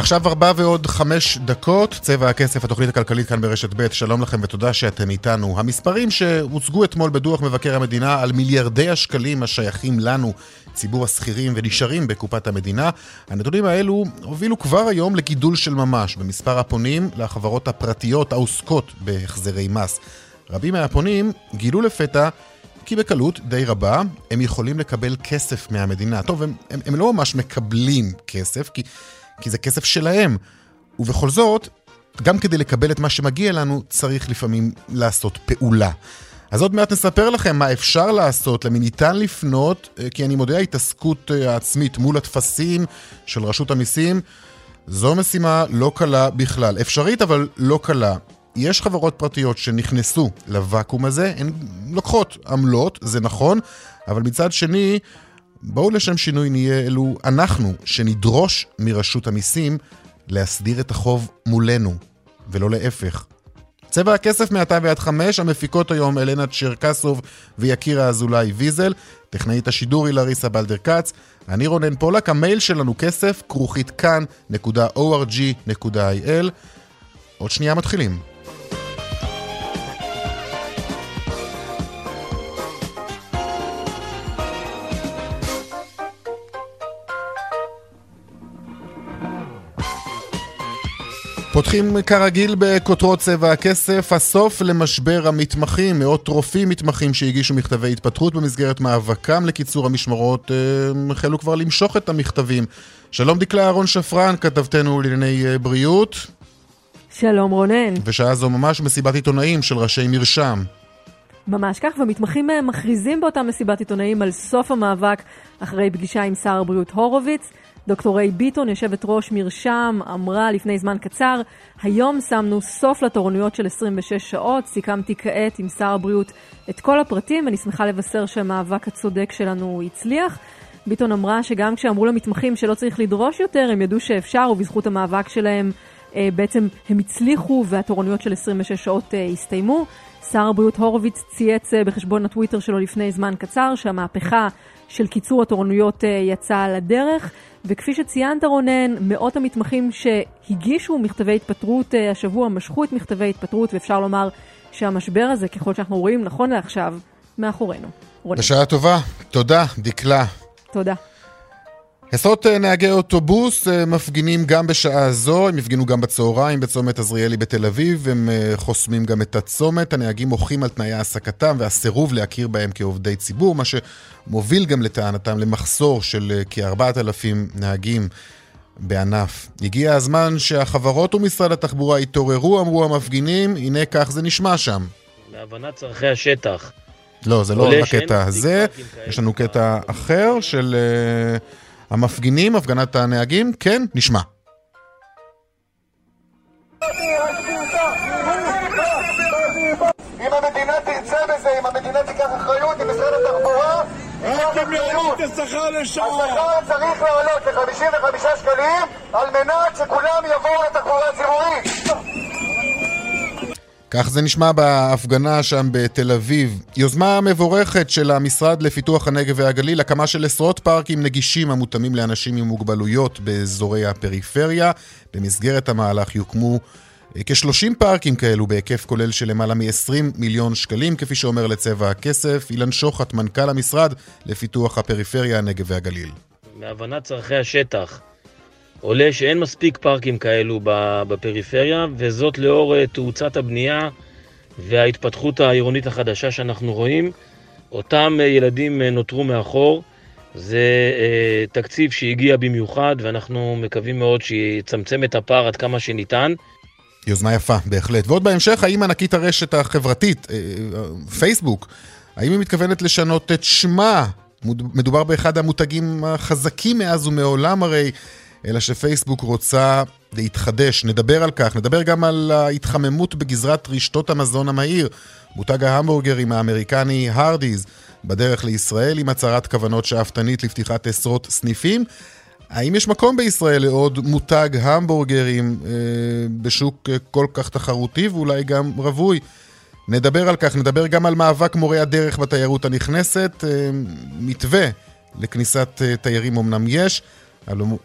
עכשיו ארבע ועוד חמש דקות, צבע הכסף, התוכנית הכלכלית כאן ברשת ב', שלום לכם ותודה שאתם איתנו. המספרים שהוצגו אתמול בדוח מבקר המדינה על מיליארדי השקלים השייכים לנו, ציבור השכירים ונשארים בקופת המדינה, הנתונים האלו הובילו כבר היום לגידול של ממש במספר הפונים לחברות הפרטיות העוסקות בהחזרי מס. רבים מהפונים גילו לפתע כי בקלות די רבה הם יכולים לקבל כסף מהמדינה. טוב, הם, הם, הם לא ממש מקבלים כסף, כי... כי זה כסף שלהם. ובכל זאת, גם כדי לקבל את מה שמגיע לנו, צריך לפעמים לעשות פעולה. אז עוד מעט נספר לכם מה אפשר לעשות, למי ניתן לפנות, אה, כי אני מודה, ההתעסקות אה, העצמית מול הטפסים של רשות המיסים, זו משימה לא קלה בכלל. אפשרית, אבל לא קלה. יש חברות פרטיות שנכנסו לוואקום הזה, הן לוקחות עמלות, זה נכון, אבל מצד שני, בואו לשם שינוי נהיה אלו אנחנו, שנדרוש מרשות המיסים להסדיר את החוב מולנו, ולא להפך. צבע הכסף מעתה ועד חמש, המפיקות היום אלנה צ'רקסוב ויקירה אזולאי ויזל, טכנאית השידור היא לריסה בלדר כץ, אני רונן פולק, המייל שלנו כסף, כרוכית כאן.org.il. עוד שנייה מתחילים. פותחים כרגיל בכותרות צבע הכסף, הסוף למשבר המתמחים, מאות רופאים מתמחים שהגישו מכתבי התפטרות במסגרת מאבקם לקיצור המשמרות, אה, החלו כבר למשוך את המכתבים. שלום דקלה אהרון שפרן, כתבתנו לענייני אה, בריאות. שלום רונן. ושעה זו ממש מסיבת עיתונאים של ראשי מרשם. ממש כך, ומתמחים אה, מכריזים באותה מסיבת עיתונאים על סוף המאבק אחרי פגישה עם שר הבריאות הורוביץ. דוקטור ריי ביטון, יושבת ראש מרשם, אמרה לפני זמן קצר, היום שמנו סוף לתורנויות של 26 שעות, סיכמתי כעת עם שר הבריאות את כל הפרטים, ואני שמחה לבשר שהמאבק הצודק שלנו הצליח. ביטון אמרה שגם כשאמרו למתמחים שלא צריך לדרוש יותר, הם ידעו שאפשר, ובזכות המאבק שלהם בעצם הם הצליחו והתורנויות של 26 שעות אה, הסתיימו. שר הבריאות הורוביץ צייץ אה, בחשבון הטוויטר שלו לפני זמן קצר שהמהפכה של קיצור התורנויות יצאה לדרך. וכפי שציינת רונן, מאות המתמחים שהגישו מכתבי התפטרות השבוע משכו את מכתבי התפטרות, ואפשר לומר שהמשבר הזה, ככל שאנחנו רואים נכון לעכשיו, מאחורינו. רונן. בשעה טובה. תודה, דקלה. תודה. עשרות אה, נהגי אוטובוס אה, מפגינים גם בשעה זו, הם הפגינו גם בצהריים בצומת עזריאלי בתל אביב, הם אה, חוסמים גם את הצומת, הנהגים מוחים על תנאי העסקתם והסירוב להכיר בהם כעובדי ציבור, מה שמוביל גם לטענתם למחסור של כ-4,000 נהגים בענף. הגיע הזמן שהחברות ומשרד התחבורה יתעוררו, אמרו המפגינים, הנה כך זה נשמע שם. להבנת צורכי השטח. לא, זה לא הקטע הזה, יש לנו קטע אחר של... המפגינים, הפגנת הנהגים, כן, נשמע. אם המדינה תרצה בזה, אם המדינה תיקח אחריות, אם משרד התחבורה רק אם יעלו את השכר לשעה. השכר צריך לעלות ל-55 שקלים על מנת שכולם יבואו לתחבורה הציבורית. כך זה נשמע בהפגנה שם בתל אביב. יוזמה מבורכת של המשרד לפיתוח הנגב והגליל, הקמה של עשרות פארקים נגישים המותאמים לאנשים עם מוגבלויות באזורי הפריפריה. במסגרת המהלך יוקמו אה, כ-30 פארקים כאלו בהיקף כולל של למעלה מ-20 מיליון שקלים, כפי שאומר לצבע הכסף אילן שוחט, מנכ"ל המשרד לפיתוח הפריפריה, הנגב והגליל. מהבנת צורכי השטח. עולה שאין מספיק פארקים כאלו בפריפריה, וזאת לאור אה, תאוצת הבנייה וההתפתחות העירונית החדשה שאנחנו רואים. אותם אה, ילדים אה, נותרו מאחור. זה תקציב שהגיע במיוחד, ואנחנו מקווים מאוד שיצמצם את הפער עד כמה שניתן. יוזמה יפה, בהחלט. ועוד בהמשך, האם ענקית הרשת החברתית, פייסבוק, האם היא מתכוונת לשנות את שמה מדובר באחד המותגים החזקים מאז ומעולם הרי, אלא שפייסבוק רוצה להתחדש. נדבר על כך, נדבר גם על ההתחממות בגזרת רשתות המזון המהיר. מותג ההמבורגרים האמריקני הרדיז בדרך לישראל עם הצהרת כוונות שאפתנית לפתיחת עשרות סניפים. האם יש מקום בישראל לעוד מותג המבורגרים אה, בשוק כל כך תחרותי ואולי גם רווי? נדבר על כך, נדבר גם על מאבק מורי הדרך בתיירות הנכנסת. אה, מתווה לכניסת אה, תיירים אמנם יש,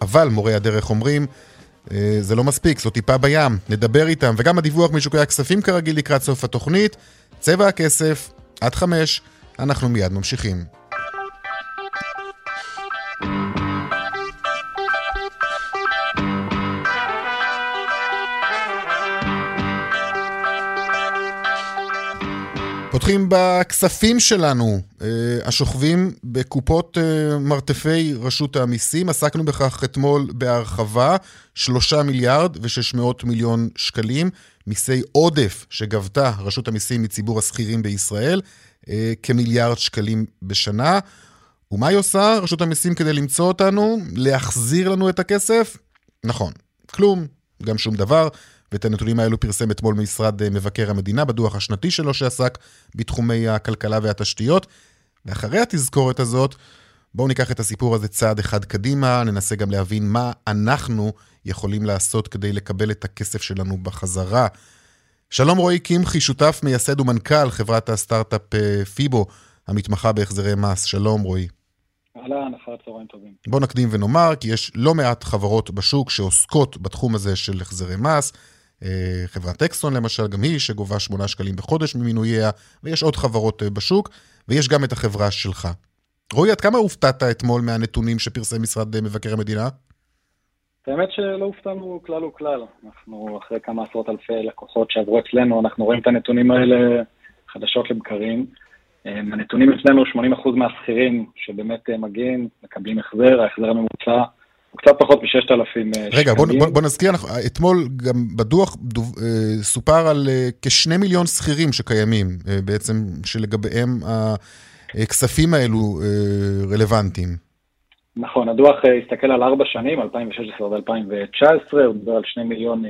אבל מורי הדרך אומרים, אה, זה לא מספיק, זו טיפה בים. נדבר איתם, וגם הדיווח משוקי הכספים כרגיל לקראת סוף התוכנית. צבע הכסף, עד חמש, אנחנו מיד ממשיכים. פותחים בכספים שלנו, אה, השוכבים בקופות אה, מרתפי רשות המיסים. עסקנו בכך אתמול בהרחבה, שלושה מיליארד ושש מאות מיליון שקלים, מיסי עודף שגבתה רשות המיסים מציבור השכירים בישראל, אה, כמיליארד שקלים בשנה. ומה היא עושה, רשות המיסים, כדי למצוא אותנו? להחזיר לנו את הכסף? נכון, כלום, גם שום דבר. ואת הנתונים האלו פרסם אתמול משרד אה, מבקר המדינה בדוח השנתי שלו שעסק בתחומי הכלכלה והתשתיות. ואחרי התזכורת הזאת, בואו ניקח את הסיפור הזה צעד אחד קדימה, ננסה גם להבין מה אנחנו יכולים לעשות כדי לקבל את הכסף שלנו בחזרה. שלום רועי קמחי, שותף, מייסד ומנכ"ל חברת הסטארט-אפ אה, פיבו, המתמחה בהחזרי מס. שלום רועי. אהלן, אחר צהריים טובים. בוא נקדים ונאמר, כי יש לא מעט חברות בשוק שעוסקות בתחום הזה של החזרי מס. אה, חברת אקסון למשל, גם היא, שגובה 8 שקלים בחודש ממינוייה, ויש עוד חברות אה, בשוק, ויש גם את החברה שלך. רועי, עד כמה הופתעת אתמול מהנתונים שפרסם משרד אה, מבקר המדינה? האמת שלא הופתענו כלל וכלל. אנחנו אחרי כמה עשרות אלפי לקוחות שעברו אצלנו, אנחנו רואים את הנתונים האלה חדשות לבקרים. הנתונים אצלנו, 80% מהשכירים שבאמת מגיעים, מקבלים החזר, ההחזר הממוצע קצת פחות מ-6,000 שקלים. רגע, בוא, בוא, בוא נזכיר, אנחנו, אתמול גם בדוח דוב, אה, סופר על אה, כשני מיליון שכירים שקיימים, אה, בעצם שלגביהם הכספים האלו רלוונטיים. נכון, הדוח הסתכל על ארבע שנים, 2016 ו-2019, הוא דיבר על שני מיליון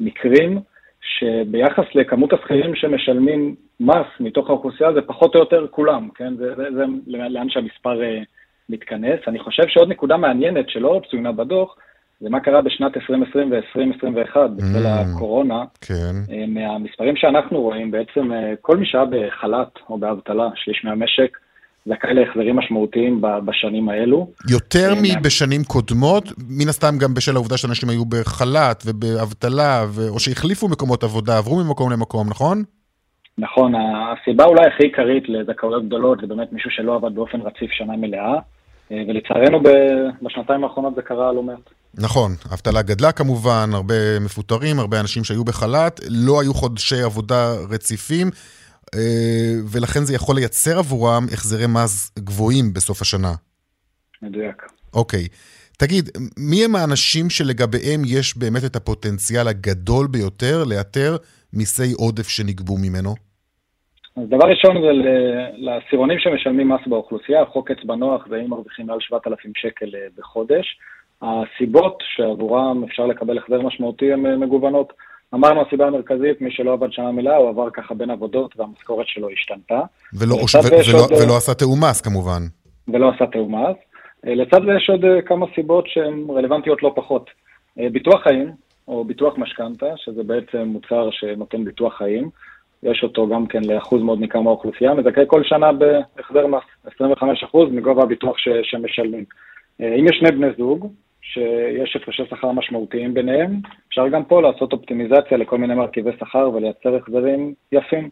מקרים, שביחס לכמות השכירים שמשלמים מס מתוך האוכלוסייה זה פחות או יותר כולם, כן? זה, זה, זה לאן שהמספר... מתכנס. אני חושב שעוד נקודה מעניינת שלא צוינה בדוח, זה מה קרה בשנת 2020 ו-2021, בצל הקורונה. כן. אה, מהמספרים שאנחנו רואים, בעצם אה, כל מי שהיה בחל"ת או באבטלה, שליש מהמשק, זכאי להחזרים משמעותיים בשנים האלו. יותר אה, מבשנים קודמות, מן הסתם גם בשל העובדה שאנשים היו בחל"ת ובאבטלה, ו... או שהחליפו מקומות עבודה, עברו ממקום למקום, נכון? נכון, הסיבה אולי הכי עיקרית לזכאויות גדולות זה באמת מישהו שלא עבד באופן רציף שנה מלאה. אה, ולצערנו בשנתיים האחרונות זה קרה לא מעט. נכון, האבטלה גדלה כמובן, הרבה מפוטרים, הרבה אנשים שהיו בחל"ת, לא היו חודשי עבודה רציפים, אה, ולכן זה יכול לייצר עבורם החזרי מס גבוהים בסוף השנה. מדויק. אוקיי. תגיד, מי הם האנשים שלגביהם יש באמת את הפוטנציאל הגדול ביותר לאתר מיסי עודף שנגבו ממנו? אז דבר ראשון זה לעשירונים שמשלמים מס באוכלוסייה, חוק אצבע נוח זה אם מרוויחים מעל 7,000 שקל אה, בחודש. הסיבות שעבורם אפשר לקבל החזר משמעותי הן אה, מגוונות. אמרנו הסיבה המרכזית, מי שלא עבד שנה מלאה, הוא עבר ככה בין עבודות והמשכורת שלו השתנתה. ולא, ו- ולא, עוד, ולא עשה תיאום מס כמובן. ולא עשה תיאום מס. אה, לצד זה יש עוד כמה סיבות שהן רלוונטיות לא פחות. ביטוח חיים, או ביטוח משכנתה, שזה בעצם מוצר שנותן ביטוח חיים. יש אותו גם כן לאחוז מאוד ניכר מהאוכלוסייה, מזכה כל שנה בהחזר מס, 25% מגובה הביטוח ש, שמשלמים. אה, אם יש שני בני זוג, שיש הפרשי שכר משמעותיים ביניהם, אפשר גם פה לעשות אופטימיזציה לכל מיני מרכיבי שכר ולייצר החזרים יפים.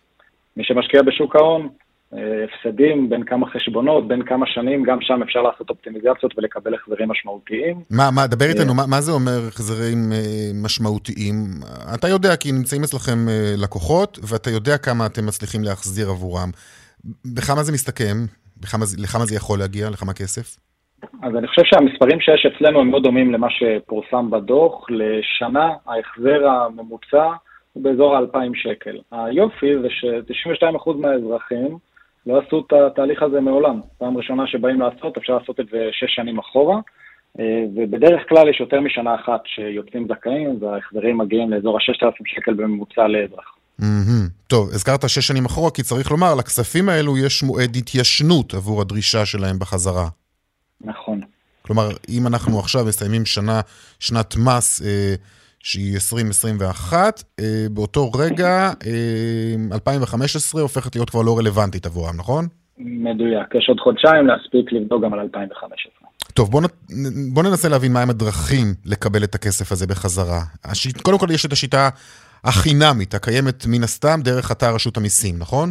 מי שמשקיע בשוק ההון, הפסדים בין כמה חשבונות, בין כמה שנים, גם שם אפשר לעשות אופטימיזציות ולקבל החזרים משמעותיים. מה, מה, דבר איתנו, מה, מה זה אומר החזרים אה, משמעותיים? אתה יודע כי נמצאים אצלכם אה, לקוחות, ואתה יודע כמה אתם מצליחים להחזיר עבורם. בכמה זה מסתכם? בכמה, לכמה זה יכול להגיע? לכמה כסף? אז אני חושב שהמספרים שיש אצלנו הם מאוד דומים למה שפורסם בדוח. לשנה ההחזר הממוצע הוא באזור ה-2,000 שקל. היופי זה ש-92% מהאזרחים לא עשו את התהליך הזה מעולם. פעם ראשונה שבאים לעשות, אפשר לעשות את זה שש שנים אחורה, אה, ובדרך כלל יש יותר משנה אחת שיוצאים זכאים, וההחזרים מגיעים לאזור ה-6,000 שקל בממוצע לאזרח. Mm-hmm. טוב, הזכרת שש שנים אחורה, כי צריך לומר, לכספים האלו יש מועד התיישנות עבור הדרישה שלהם בחזרה. נכון. כלומר, אם אנחנו עכשיו מסיימים שנה, שנת מס אה, שהיא 2021, אה, באותו רגע, אה, 2015 הופכת להיות כבר לא רלוונטית עבורם, נכון? מדויק. יש עוד חודשיים להספיק לבדוק גם על 2015. טוב, בוא, נ... בוא ננסה להבין מהם הדרכים לקבל את הכסף הזה בחזרה. השיט... קודם כל יש את השיטה החינמית, הקיימת מן הסתם דרך אתר רשות המיסים, נכון?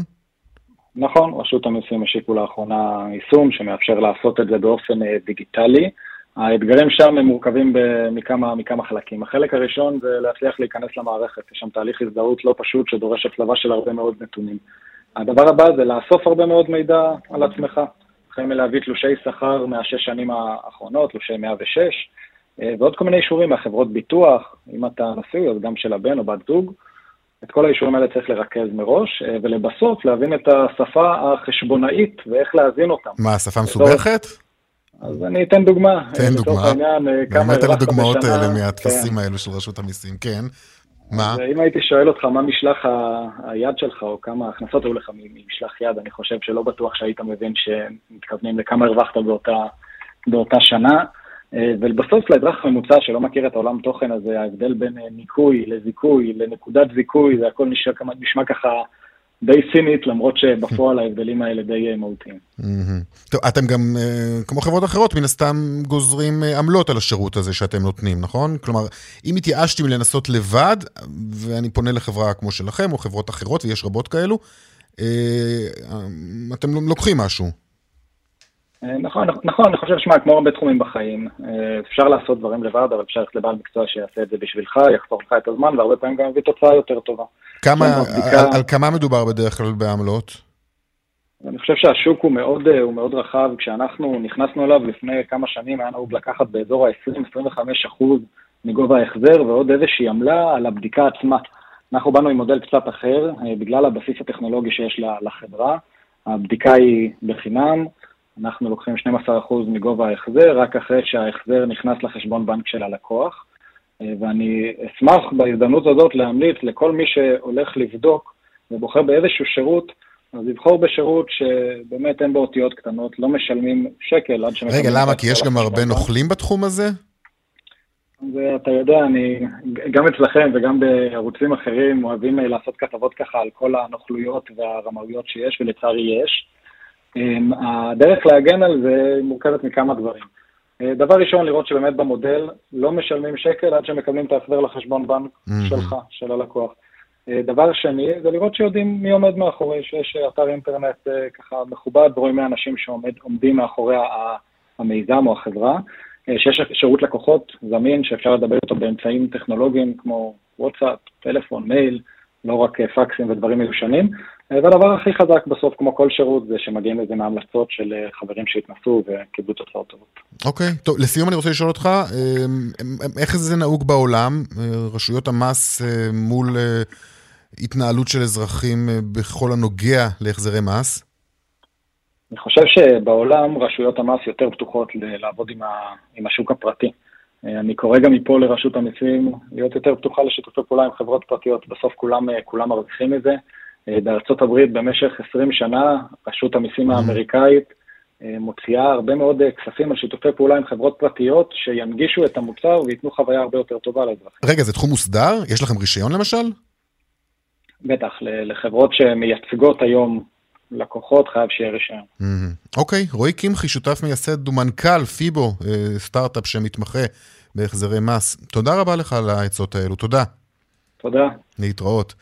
נכון, רשות המיסים השיקו לאחרונה יישום שמאפשר לעשות את זה באופן אה, דיגיטלי. האתגרים שם הם מורכבים מכמה, מכמה חלקים. החלק הראשון זה להצליח להיכנס למערכת, יש שם תהליך הזדהות לא פשוט שדורש הצלבה של הרבה מאוד נתונים. הדבר הבא זה לאסוף הרבה מאוד מידע על עצמך. החל מלהביא תלושי שכר מהשש שנים האחרונות, תלושי 106, אה, ועוד כל מיני אישורים מהחברות ביטוח, אם אתה נשוי, אז גם של הבן או בת זוג. את כל האישורים האלה צריך לרכז מראש, אה, ולבסוף להבין את השפה החשבונאית ואיך להזין אותם. מה, השפה מסובכת? אז אני אתן דוגמה. תן דוגמה. באמת על הדוגמאות האלה מהטפסים כן. האלו של רשות המיסים, כן. מה? אם הייתי שואל אותך מה משלח היד שלך, או כמה הכנסות היו לך ממשלח יד, אני חושב שלא בטוח שהיית מבין שמתכוונים לכמה הרווחת באותה, באותה שנה. אה, ובסוף לאזרח הממוצע שלא מכיר את העולם תוכן הזה, ההבדל בין אה, ניקוי לזיכוי לנקודת זיכוי, זה הכל נשמע, נשמע ככה די סינית, למרות שבפועל ההבדלים האלה די אה, מהותיים. טוב, אתם גם, כמו חברות אחרות, מן הסתם גוזרים עמלות על השירות הזה שאתם נותנים, נכון? כלומר, אם התייאשתי מלנסות לבד, ואני פונה לחברה כמו שלכם, או חברות אחרות, ויש רבות כאלו, אתם לוקחים משהו. אה, נכון, נכון, אני חושב, שמע, כמו הרבה תחומים בחיים, אה, אפשר לעשות דברים לבד, אבל אפשר ללכת לבעל מקצוע שיעשה את זה בשבילך, יחסוך לך את הזמן, והרבה פעמים גם יביא תוצאה יותר טובה. כמה, בדיקה... על, על כמה מדובר בדרך כלל בעמלות? אני חושב שהשוק הוא מאוד, אה, הוא מאוד רחב, כשאנחנו נכנסנו אליו לפני כמה שנים, היה נהוג לקחת באזור ה-20-25 אחוז מגובה ההחזר, ועוד איזושהי עמלה על הבדיקה עצמה. אנחנו באנו עם מודל קצת אחר, בגלל הבסיס הטכנולוגי שיש לחברה. הבדיקה היא בחינם, אנחנו לוקחים 12% מגובה ההחזר, רק אחרי שההחזר נכנס לחשבון בנק של הלקוח. אה, ואני אשמח בהזדמנות הזאת להמליץ לכל מי שהולך לבדוק ובוחר באיזשהו שירות, אז לבחור בשירות שבאמת אין בו אותיות קטנות, לא משלמים שקל עד שמקבלים... רגע, למה? כי יש גם הרבה נוכלים בתחום הזה? ואתה יודע, אני, גם אצלכם וגם בערוצים אחרים אוהבים אה, לעשות כתבות ככה על כל הנוכלויות והרמאויות שיש, ולצערי יש. אמ, הדרך להגן על זה מורכבת מכמה דברים. אה, דבר ראשון, לראות שבאמת במודל לא משלמים שקל עד שמקבלים את ההחזר לחשבון בנק mm-hmm. שלך, של הלקוח. אה, דבר שני, זה לראות שיודעים מי עומד מאחורי, שיש אתר אינטרנט אה, ככה מכובד, ורואים מי האנשים שעומדים מאחורי המיזם או החברה, שיש שירות לקוחות זמין שאפשר לדבר איתו באמצעים טכנולוגיים כמו וואטסאפ, טלפון, מייל, לא רק פקסים ודברים מיושנים. והדבר הכי חזק בסוף, כמו כל שירות, זה שמגיעים לזה מהמלצות של אה, חברים שהתנסו וקיבלו תוצאות טובות. אוקיי, טוב, לסיום אני רוצה לשאול אותך, אמ, איך זה נהוג בעולם, אה, רשויות המס אה, מול התנהלות של אזרחים בכל הנוגע להחזרי מס? אני חושב שבעולם רשויות המס יותר פתוחות לעבוד עם, ה, עם השוק הפרטי. אני קורא גם מפה לרשות המיסים להיות יותר פתוחה לשיתופי פעולה עם חברות פרטיות, בסוף כולם, כולם מרוויחים מזה. אה, בארצות הברית במשך 20 שנה, רשות המיסים האמריקאית אה, מוציאה הרבה מאוד אה, כספים על שיתופי פעולה עם חברות פרטיות שינגישו את המוצר וייתנו חוויה הרבה יותר טובה לאזרחים. רגע, זה תחום מוסדר? יש לכם רישיון למשל? בטח, לחברות שמייצגות היום לקוחות חייב שיהיה רישיון. אוקיי, רועי קמחי, שותף מייסד ומנכ"ל פיבו, סטארט-אפ שמתמחה בהחזרי מס. תודה רבה לך על העצות האלו, תודה. תודה. להתראות.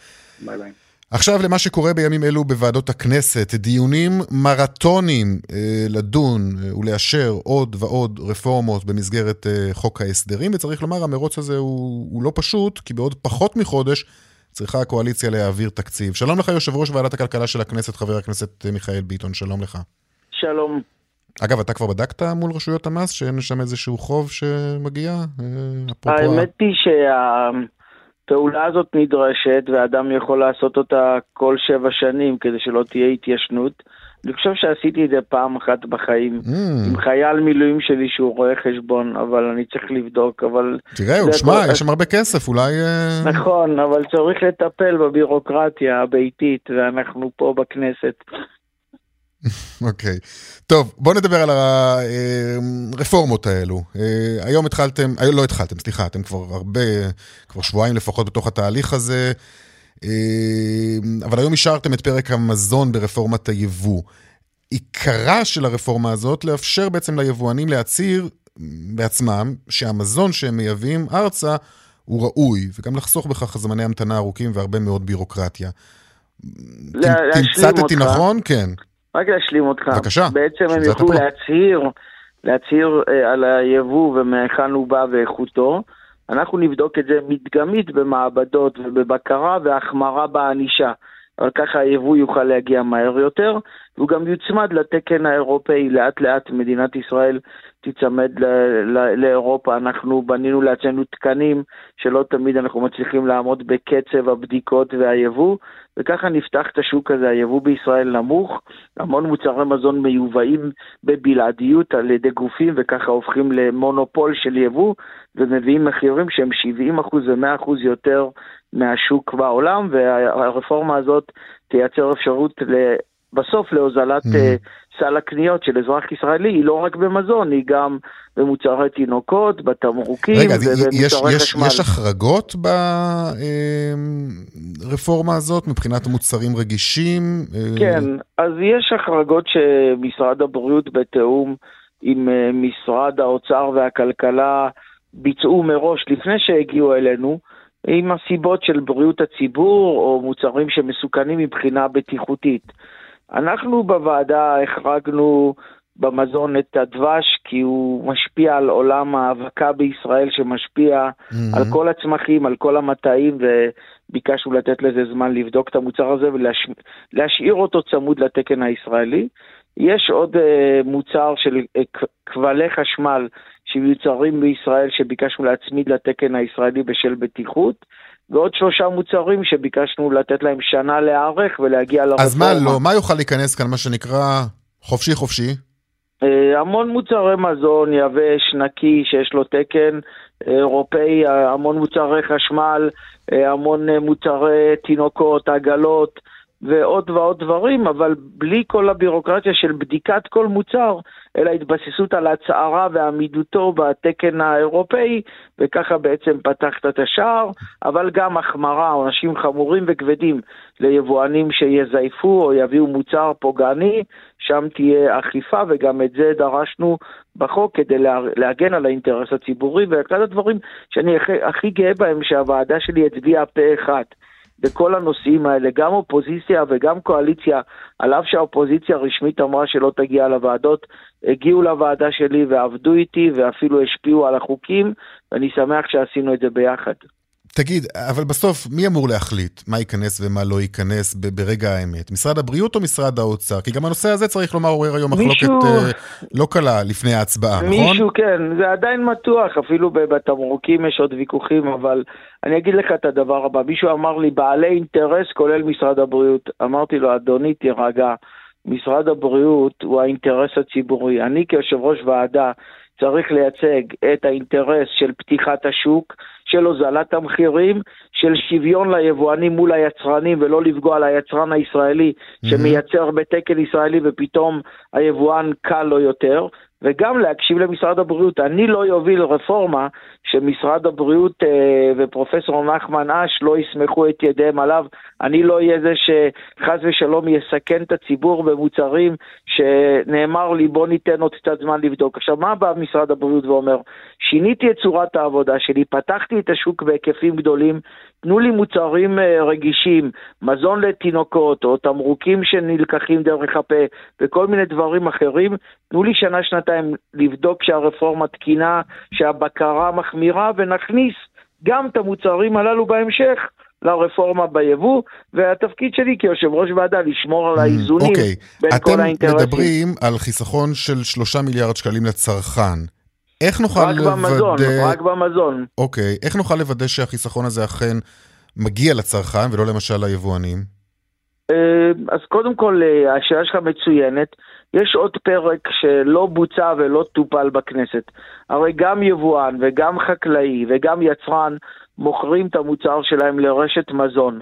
ביי ביי. עכשיו למה שקורה בימים אלו בוועדות הכנסת, דיונים מרתוניים אה, לדון אה, ולאשר עוד ועוד רפורמות במסגרת אה, חוק ההסדרים, וצריך לומר, המרוץ הזה הוא, הוא לא פשוט, כי בעוד פחות מחודש צריכה הקואליציה להעביר תקציב. שלום לך, יושב ראש ועדת הכלכלה של הכנסת, חבר הכנסת אה, מיכאל ביטון, שלום לך. שלום. אגב, אתה כבר בדקת מול רשויות המס שאין שם איזשהו חוב שמגיע? אה, האמת היא שה... הפעולה הזאת נדרשת ואדם יכול לעשות אותה כל שבע שנים כדי שלא תהיה התיישנות אני חושב שעשיתי את זה פעם אחת בחיים, mm. עם חייל מילואים שלי שהוא רואה חשבון, אבל אני צריך לבדוק, אבל... תראה, הוא שמע, יש שם הרבה כסף, אולי... אה, נכון, אבל צריך לטפל בבירוקרטיה הביתית, ואנחנו פה בכנסת. אוקיי. okay. טוב, בואו נדבר על הרפורמות האלו. אה, היום התחלתם, אה, לא התחלתם, סליחה, אתם כבר הרבה, כבר שבועיים לפחות בתוך התהליך הזה. אבל היום אישרתם את פרק המזון ברפורמת היבוא. עיקרה של הרפורמה הזאת לאפשר בעצם ליבואנים להצהיר בעצמם שהמזון שהם מייבאים ארצה הוא ראוי, וגם לחסוך בכך זמני המתנה ארוכים והרבה מאוד בירוקרטיה. תמצתתי נכון? כן. רק להשלים אותך. בבקשה. בעצם הם יוכלו להצהיר, להצהיר אה, על היבוא ומהיכן הוא בא ואיכותו. אנחנו נבדוק את זה מדגמית במעבדות ובבקרה והחמרה בענישה. אבל ככה היבוא יוכל להגיע מהר יותר, והוא גם יוצמד לתקן האירופאי. לאט לאט מדינת ישראל תיצמד לאירופה. אנחנו בנינו לעצמנו תקנים שלא תמיד אנחנו מצליחים לעמוד בקצב הבדיקות והיבוא, וככה נפתח את השוק הזה. היבוא בישראל נמוך, המון מוצרי מזון מיובאים בבלעדיות על ידי גופים, וככה הופכים למונופול של יבוא, ומביאים מחירים שהם 70% ו-100% יותר מהשוק בעולם, והרפורמה הזאת תייצר אפשרות בסוף להוזלת mm-hmm. סל הקניות של אזרח ישראלי, היא לא רק במזון, היא גם במוצרי תינוקות, בתמרוקים ובמוצרי חשמל. יש החרגות ברפורמה אה, הזאת מבחינת מוצרים רגישים? אה, כן, אז יש החרגות שמשרד הבריאות בתיאום עם משרד האוצר והכלכלה ביצעו מראש לפני שהגיעו אלינו. עם הסיבות של בריאות הציבור או מוצרים שמסוכנים מבחינה בטיחותית. אנחנו בוועדה החרגנו במזון את הדבש כי הוא משפיע על עולם האבקה בישראל שמשפיע mm-hmm. על כל הצמחים, על כל המטעים וביקשנו לתת לזה זמן לבדוק את המוצר הזה ולהשאיר אותו צמוד לתקן הישראלי. יש עוד uh, מוצר של uh, כבלי חשמל שמיוצרים בישראל שביקשנו להצמיד לתקן הישראלי בשל בטיחות, ועוד שלושה מוצרים שביקשנו לתת להם שנה להיערך ולהגיע לרפורמה. אז מה לא? מה יוכל להיכנס כאן, מה שנקרא חופשי חופשי? Uh, המון מוצרי מזון, יבש, נקי, שיש לו תקן אירופאי, המון מוצרי חשמל, המון מוצרי תינוקות, עגלות. ועוד ועוד דברים, אבל בלי כל הבירוקרטיה של בדיקת כל מוצר, אלא התבססות על הצהרה ועמידותו בתקן האירופאי, וככה בעצם פתחת את השער, אבל גם החמרה, עונשים חמורים וכבדים ליבואנים שיזייפו או יביאו מוצר פוגעני, שם תהיה אכיפה, וגם את זה דרשנו בחוק כדי להגן על האינטרס הציבורי, ואחד הדברים שאני הכי, גאה בהם שהוועדה שלי הצביעה פה אחד. בכל הנושאים האלה, גם אופוזיציה וגם קואליציה, על אף שהאופוזיציה הרשמית אמרה שלא תגיע לוועדות, הגיעו לוועדה שלי ועבדו איתי ואפילו השפיעו על החוקים, ואני שמח שעשינו את זה ביחד. תגיד, אבל בסוף, מי אמור להחליט מה ייכנס ומה לא ייכנס ברגע האמת? משרד הבריאות או משרד האוצר? כי גם הנושא הזה, צריך לומר, עורר היום מחלוקת מישהו... אה, לא קלה לפני ההצבעה, מישהו, נכון? מישהו, כן, זה עדיין מתוח, אפילו בתמרוקים יש עוד ויכוחים, אבל אני אגיד לך את הדבר הבא, מישהו אמר לי, בעלי אינטרס כולל משרד הבריאות. אמרתי לו, אדוני, תירגע, משרד הבריאות הוא האינטרס הציבורי. אני כיושב ראש ועדה צריך לייצג את האינטרס של פתיחת השוק, של הוזלת המחירים, של שוויון ליבואנים מול היצרנים ולא לפגוע ליצרן הישראלי שמייצר בתקן ישראלי ופתאום היבואן קל לו יותר, וגם להקשיב למשרד הבריאות. אני לא אוביל רפורמה שמשרד הבריאות אה, ופרופסור נחמן אש לא יסמכו את ידיהם עליו. אני לא אהיה זה שחס ושלום יסכן את הציבור במוצרים שנאמר לי בוא ניתן עוד קצת זמן לבדוק. עכשיו, מה בא משרד הבריאות ואומר? שיניתי את צורת העבודה שלי, פתחתי את השוק בהיקפים גדולים, תנו לי מוצרים אה, רגישים, מזון לתינוקות או תמרוקים שנלקחים דרך הפה וכל מיני דברים אחרים, תנו לי שנה-שנתיים לבדוק שהרפורמה תקינה, שהבקרה מחמירה ונכניס גם את המוצרים הללו בהמשך. לרפורמה ביבוא, והתפקיד שלי כיושב ראש ועדה לשמור על mm, האיזונים okay. אוקיי. בין כל האינטרסים. אתם מדברים על חיסכון של שלושה מיליארד שקלים לצרכן. איך נוכל רק לוודא... במזון, רק במזון. אוקיי, איך נוכל לוודא שהחיסכון הזה אכן מגיע לצרכן ולא למשל ליבואנים? אה, אז קודם כל, אה, השאלה שלך מצוינת. יש עוד פרק שלא בוצע ולא טופל בכנסת. הרי גם יבואן וגם חקלאי וגם יצרן מוכרים את המוצר שלהם לרשת מזון.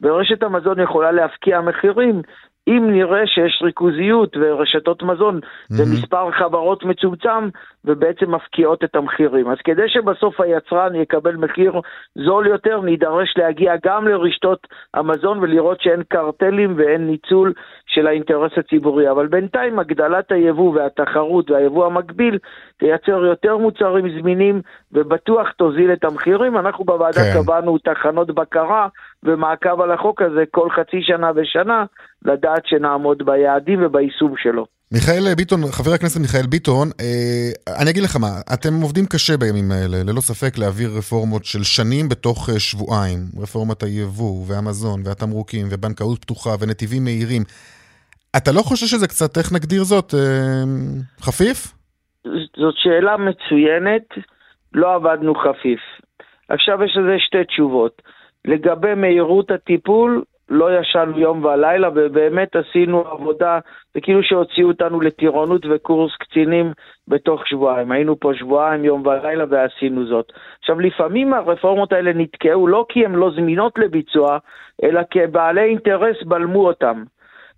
ורשת המזון יכולה להפקיע מחירים אם נראה שיש ריכוזיות ורשתות מזון mm-hmm. ומספר חברות מצומצם ובעצם מפקיעות את המחירים. אז כדי שבסוף היצרן יקבל מחיר זול יותר, נידרש להגיע גם לרשתות המזון ולראות שאין קרטלים ואין ניצול של האינטרס הציבורי. אבל בינתיים הגדלת היבוא והתחרות והיבוא המקביל תייצר יותר מוצרים זמינים ובטוח תוזיל את המחירים. אנחנו בוועדה כן. קבענו תחנות בקרה ומעקב על החוק הזה כל חצי שנה ושנה, לדעת שנעמוד ביעדים וביישום שלו. מיכאל ביטון, חבר הכנסת מיכאל ביטון, אה, אני אגיד לך מה, אתם עובדים קשה בימים האלה, ללא ספק להעביר רפורמות של שנים בתוך אה, שבועיים. רפורמת היבוא והמזון והתמרוקים ובנקאות פתוחה ונתיבים מהירים. אתה לא חושב שזה קצת, איך נגדיר זאת, אה, חפיף? זאת שאלה מצוינת, לא עבדנו חפיף. עכשיו יש לזה שתי תשובות. לגבי מהירות הטיפול, לא ישנו יום ולילה, ובאמת עשינו עבודה, זה כאילו שהוציאו אותנו לטירונות וקורס קצינים בתוך שבועיים. היינו פה שבועיים, יום ולילה, ועשינו זאת. עכשיו, לפעמים הרפורמות האלה נתקעו לא כי הן לא זמינות לביצוע, אלא כי בעלי אינטרס בלמו אותם.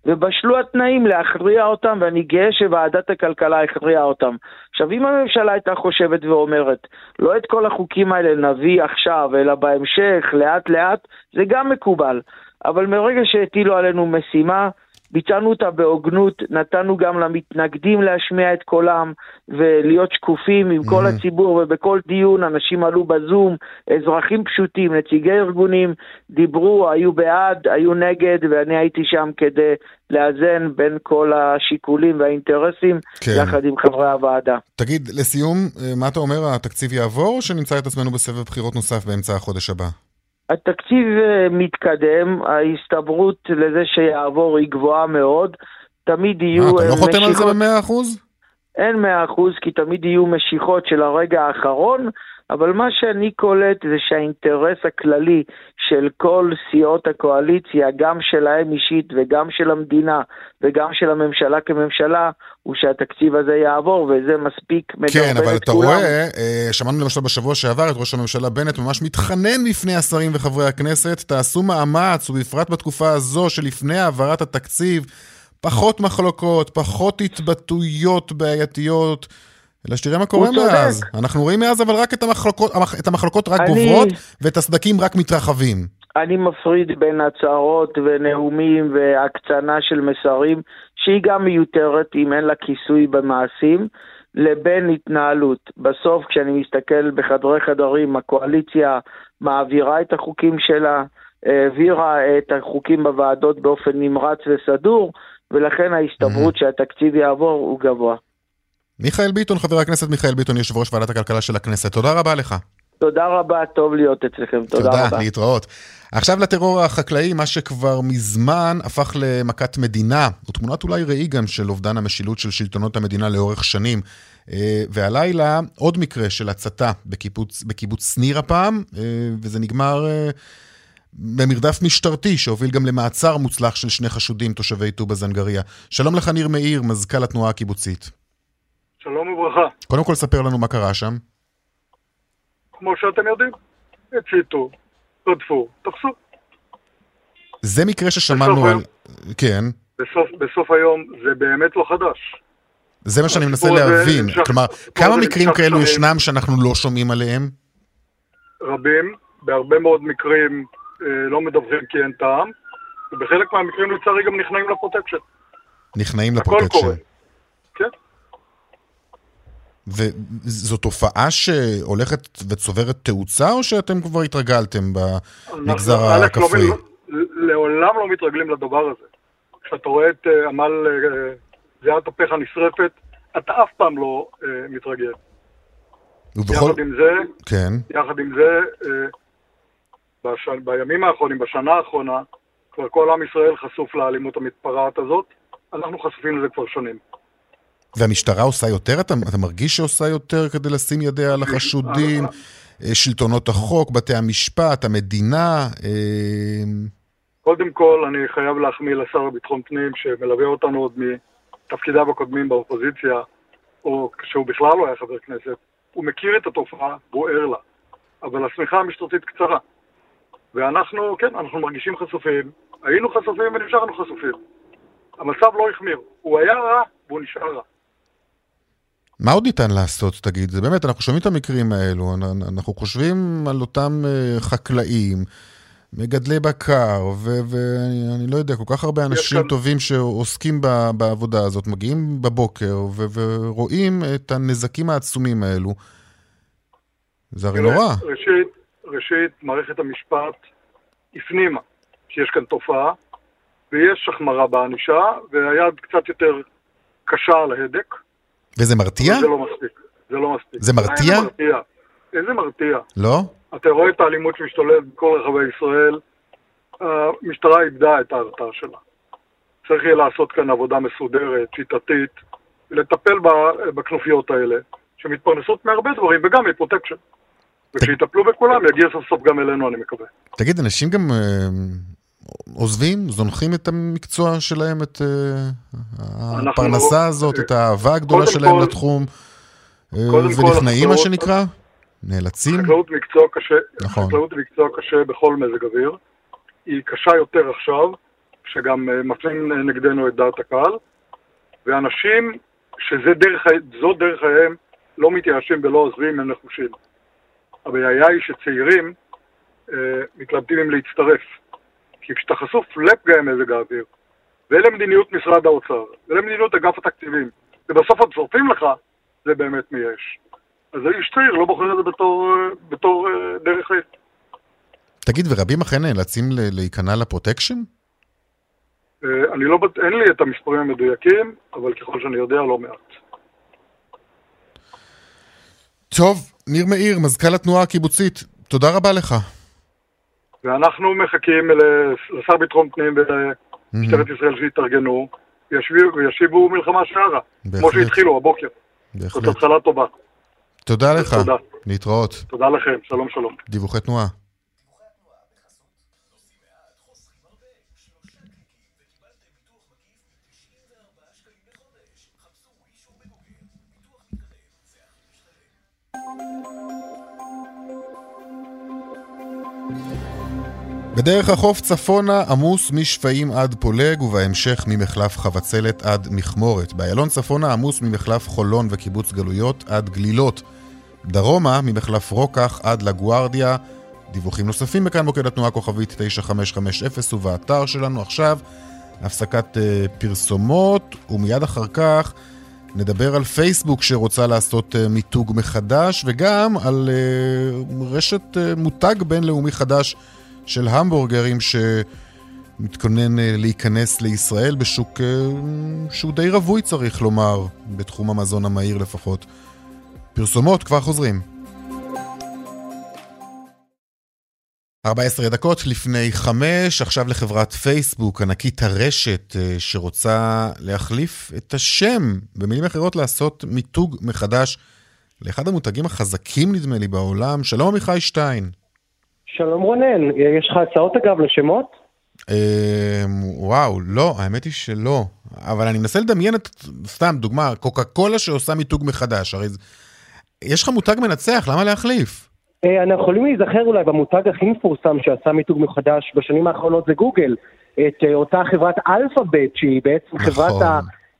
ובשלו התנאים להכריע אותם, ואני גאה שוועדת הכלכלה הכריעה אותם. עכשיו, אם הממשלה הייתה חושבת ואומרת, לא את כל החוקים האלה נביא עכשיו, אלא בהמשך, לאט לאט, זה גם מקובל. אבל מרגע שהטילו עלינו משימה, ביצענו אותה בהוגנות, נתנו גם למתנגדים להשמיע את קולם ולהיות שקופים עם כל mm-hmm. הציבור ובכל דיון אנשים עלו בזום, אזרחים פשוטים, נציגי ארגונים, דיברו, היו בעד, היו נגד ואני הייתי שם כדי לאזן בין כל השיקולים והאינטרסים כן. יחד עם חברי הוועדה. תגיד, לסיום, אה, מה אתה אומר, התקציב יעבור או שנמצא את עצמנו בסבב בחירות נוסף באמצע החודש הבא? התקציב אה, מתקדם, ההסתברות לזה שיעבור היא גבוהה מאוד. תמיד יהיו. אה, אתה לא חותם על זה במאה אחוז? אין מאה אחוז, כי תמיד יהיו משיכות של הרגע האחרון, אבל מה שאני קולט זה שהאינטרס הכללי של כל סיעות הקואליציה, גם שלהם אישית וגם של המדינה וגם של הממשלה כממשלה, הוא שהתקציב הזה יעבור, וזה מספיק מדרבן כן, אבל אתה כולם. רואה, אה, שמענו למשל בשבוע שעבר את ראש הממשלה בנט ממש מתחנן בפני השרים וחברי הכנסת, תעשו מאמץ, ובפרט בתקופה הזו שלפני העברת התקציב, פחות מחלוקות, פחות התבטאויות בעייתיות. אלא שתראה מה קורה מאז. צודק. אנחנו רואים מאז אבל רק את המחלוקות, את המחלוקות רק אני... גוברות, ואת הסדקים רק מתרחבים. אני מפריד בין הצהרות ונאומים והקצנה של מסרים, שהיא גם מיותרת אם אין לה כיסוי במעשים, לבין התנהלות. בסוף, כשאני מסתכל בחדרי חדרים, הקואליציה מעבירה את החוקים שלה, העבירה את החוקים בוועדות באופן נמרץ וסדור, ולכן ההסתברות mm-hmm. שהתקציב יעבור הוא גבוה. מיכאל ביטון, חבר הכנסת מיכאל ביטון, יושב ראש ועדת הכלכלה של הכנסת, תודה רבה לך. תודה רבה, טוב להיות אצלכם, תודה, תודה רבה. תודה, להתראות. עכשיו לטרור החקלאי, מה שכבר מזמן הפך למכת מדינה, הוא תמונת אולי ראי גם של אובדן המשילות של שלטונות המדינה לאורך שנים. אה, והלילה עוד מקרה של הצתה בקיבוץ, בקיבוץ שניר הפעם, אה, וזה נגמר אה, במרדף משטרתי שהוביל גם למעצר מוצלח של שני חשודים תושבי טובא זנגריה. שלום לך ניר מאיר, מזכ"ל התנועה הקיבוצית. שלום וברכה. קודם כל ספר לנו מה קרה שם. כמו שאתם יודעים, הציתו, רדפו, תפסו. זה מקרה ששמענו על... כן. בסוף, בסוף היום זה באמת לא חדש. זה מה שאני מנסה להבין. נמשך, כלומר, כמה מקרים כאלו ישנם שאנחנו לא שומעים עליהם? רבים. בהרבה מאוד מקרים אה, לא מדווחים כי אין טעם, ובחלק מהמקרים לצערי גם נכנעים לפרוטקשן. נכנעים לפרוטקשן. וזו תופעה שהולכת וצוברת תאוצה, או שאתם כבר התרגלתם במגזר לא הכפרי? לעולם לא מתרגלים לדבר הזה. כשאתה רואה את אה, עמל אה, זיעת אפיך נשרפת, אתה אף פעם לא אה, מתרגל. ובכל... יחד עם זה, כן. יחד עם זה, בש... בימים האחרונים, בשנה האחרונה, כבר כל עם ישראל חשוף לאלימות המתפרעת הזאת, אנחנו חשופים לזה כבר שנים. והמשטרה עושה יותר? אתה, אתה מרגיש שעושה יותר כדי לשים ידיה על החשודים? אה, שלטונות החוק, בתי המשפט, המדינה? אה... קודם כל, אני חייב להחמיא לשר לביטחון פנים, שמלווה אותנו עוד מתפקידיו הקודמים באופוזיציה, או כשהוא בכלל לא היה חבר כנסת. הוא מכיר את התופעה והוא ער לה. אבל השמיכה המשטרתית קצרה. ואנחנו, כן, אנחנו מרגישים חשופים, היינו חשופים ונשארנו חשופים. המצב לא החמיר. הוא היה רע והוא נשאר רע. מה עוד ניתן לעשות, תגיד? זה באמת, אנחנו שומעים את המקרים האלו, אנחנו חושבים על אותם אה, חקלאים, מגדלי בקר, ואני לא יודע, כל כך הרבה אנשים כאן... טובים שעוסקים בעבודה הזאת, מגיעים בבוקר ורואים את הנזקים העצומים האלו. זה הרי נורא. ראשית, ראשית, מערכת המשפט הפנימה שיש כאן תופעה, ויש החמרה בענישה, והיד קצת יותר קשה על ההדק. וזה מרתיע? זה לא מספיק. זה לא מספיק. זה מרתיע? איזה מרתיע? איזה מרתיע? לא? אתה רואה את האלימות שמשתוללת בכל רחבי ישראל, המשטרה איבדה את ההרתעה שלה. צריך יהיה לעשות כאן עבודה מסודרת, שיטתית, ולטפל בכנופיות האלה, שמתפרנסות מהרבה דברים, וגם מפרוטקשן. וכשיטפלו בכולם, יגיע סוף סוף גם אלינו, אני מקווה. תגיד, אנשים גם אה, עוזבים, זונחים את המקצוע שלהם, את uh, הפרנסה לא, הזאת, את האהבה הגדולה שלהם כל, לתחום, uh, ונכנעים, מה שנקרא? נאלצים? חקלאות מקצוע קשה, נכון. חקלאות מקצוע קשה בכל מזג אוויר. היא קשה יותר עכשיו, שגם uh, מפנים נגדנו את דעת הקהל, ואנשים שזו דרך, דרך חייהם לא מתייאשים ולא עוזבים, הם נחושים. הבעיה היא שצעירים uh, מתלבטים אם להצטרף. כי כשאתה חשוף לפגעי מזג האוויר, ולמדיניות משרד האוצר, ולמדיניות אגף התקציבים, ובסוף עוד שורפים לך, זה באמת מייאש. אז איש צעיר לא בוחר את זה בתור, בתור אה, דרך חיים. תגיד, ורבים אכן נאלצים להיכנע לפרוטקשן? אה, אני לא, אין לי את המספרים המדויקים, אבל ככל שאני יודע, לא מעט. טוב, ניר מאיר, מזכ"ל התנועה הקיבוצית, תודה רבה לך. ואנחנו מחכים לשר ביטחון פנים ולמשטרת ישראל שיתארגנו וישיבו מלחמה שערה, כמו שהתחילו הבוקר. בהחלט. זאת התחלה טובה. תודה לך. תודה. להתראות. תודה לכם, שלום שלום. דיווחי תנועה. בדרך החוף צפונה עמוס משפעים עד פולג ובהמשך ממחלף חבצלת עד מכמורת. באיילון צפונה עמוס ממחלף חולון וקיבוץ גלויות עד גלילות. דרומה ממחלף רוקח עד לגוארדיה. דיווחים נוספים בכאן מוקד התנועה כוכבית 9550 ובאתר שלנו עכשיו הפסקת uh, פרסומות ומיד אחר כך נדבר על פייסבוק שרוצה לעשות uh, מיתוג מחדש וגם על uh, רשת uh, מותג בינלאומי חדש של המבורגרים שמתכונן אה, להיכנס לישראל בשוק אה, שהוא די רווי צריך לומר, בתחום המזון המהיר לפחות. פרסומות כבר חוזרים. 14 דקות לפני חמש, עכשיו לחברת פייסבוק, ענקית הרשת, אה, שרוצה להחליף את השם, במילים אחרות לעשות מיתוג מחדש לאחד המותגים החזקים נדמה לי בעולם. שלום עמיחי שטיין. שלום רונן, יש לך הצעות אגב לשמות? אמ, וואו, לא, האמת היא שלא. אבל אני מנסה לדמיין את, סתם, דוגמה, קוקה קולה שעושה מיתוג מחדש. הרי יש לך מותג מנצח, למה להחליף? אה, אנחנו יכולים להיזכר אולי במותג הכי מפורסם שעשה מיתוג מחדש בשנים האחרונות זה גוגל. את אה, אותה חברת אלפאבית, שהיא בעצם נכון. חברת